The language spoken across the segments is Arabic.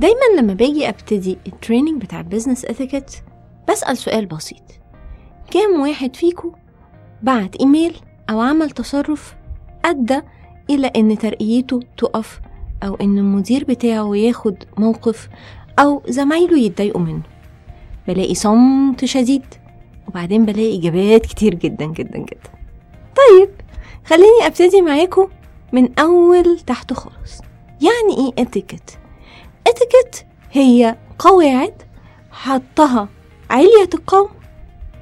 دايما لما باجي أبتدي ال training بتاع ال business etiquette بسأل سؤال بسيط. كام واحد فيكم بعت إيميل أو عمل تصرف أدى إلى إن ترقيته تقف أو إن المدير بتاعه ياخد موقف أو زمايله يتضايقوا منه. بلاقي صمت شديد وبعدين بلاقي إجابات كتير جدا جدا جدا. طيب خليني أبتدي معاكم من أول تحت خالص. يعني إيه اتيكيت اتيكيت هي قواعد حطها علية القوم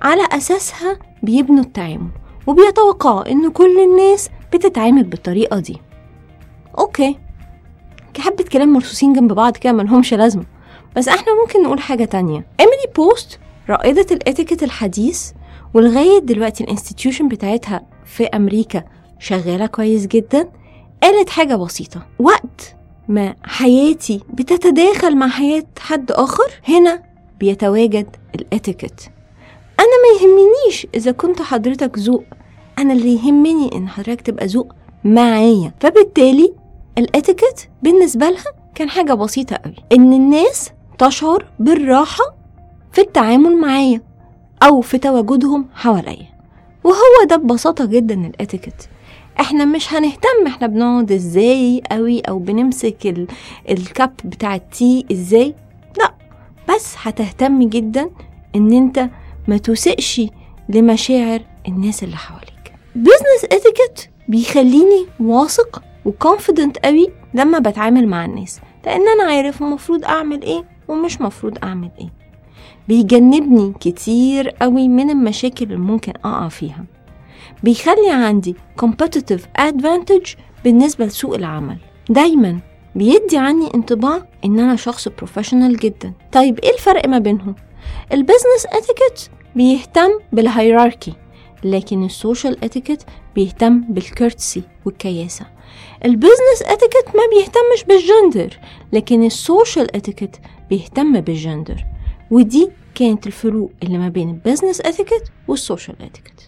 على أساسها بيبنوا التعامل وبيتوقعوا إن كل الناس بتتعامل بالطريقة دي. okay. كحبة كلام مرصوصين جنب بعض كده ملهمش لازمة. بس إحنا ممكن نقول حاجة تانية. إيميلي بوست رائدة الاتيكيت الحديث ولغاية دلوقتي الانستتيوشن بتاعتها في أمريكا شغالة كويس جدا قالت حاجة بسيطة. وقت ما حياتي بتتداخل مع حياة حد آخر؟ هنا بيتواجد الاتيكيت. أنا ما يهمنيش إذا كنت حضرتك ذوق. أنا اللي يهمني إن حضرتك تبقى ذوق معايا. فبالتالي الاتيكيت بالنسبة لها كان حاجة بسيطة قوي. إن الناس تشعر بالراحة في التعامل معايا أو في تواجدهم حواليا. وهو ده ببساطة جدا الاتيكيت. إحنا مش هنهتم. إحنا بنقعد إزاي قوي أو بنمسك ال... ال cup بتاع ال tea إزاي؟ لا. بس هتهتم جدا إن أنت ما تسيئش لمشاعر الناس اللي حواليك. business etiquette بيخليني واثق و confident قوي لما بتعامل مع الناس. لأن أنا عارف المفروض أعمل إيه ومش مفروض أعمل إيه. بيجنبني كتير قوي من المشاكل اللي ممكن أقع فيها. بيخلي عندي competitive advantage بالنسبة لسوق العمل. دايما بيدي عني انطباع إن أنا شخص professional جدا. طيب إيه الفرق ما بينهم؟ ال business etiquette بيهتم بال hierarchy لكن ال social etiquette بيهتم بال courtesy والكياسة. ال business etiquette ما بيهتمش بالجندر لكن ال social etiquette بيهتم بالجندر ودي كانت الفروق اللي ما بين ال business etiquette وال social etiquette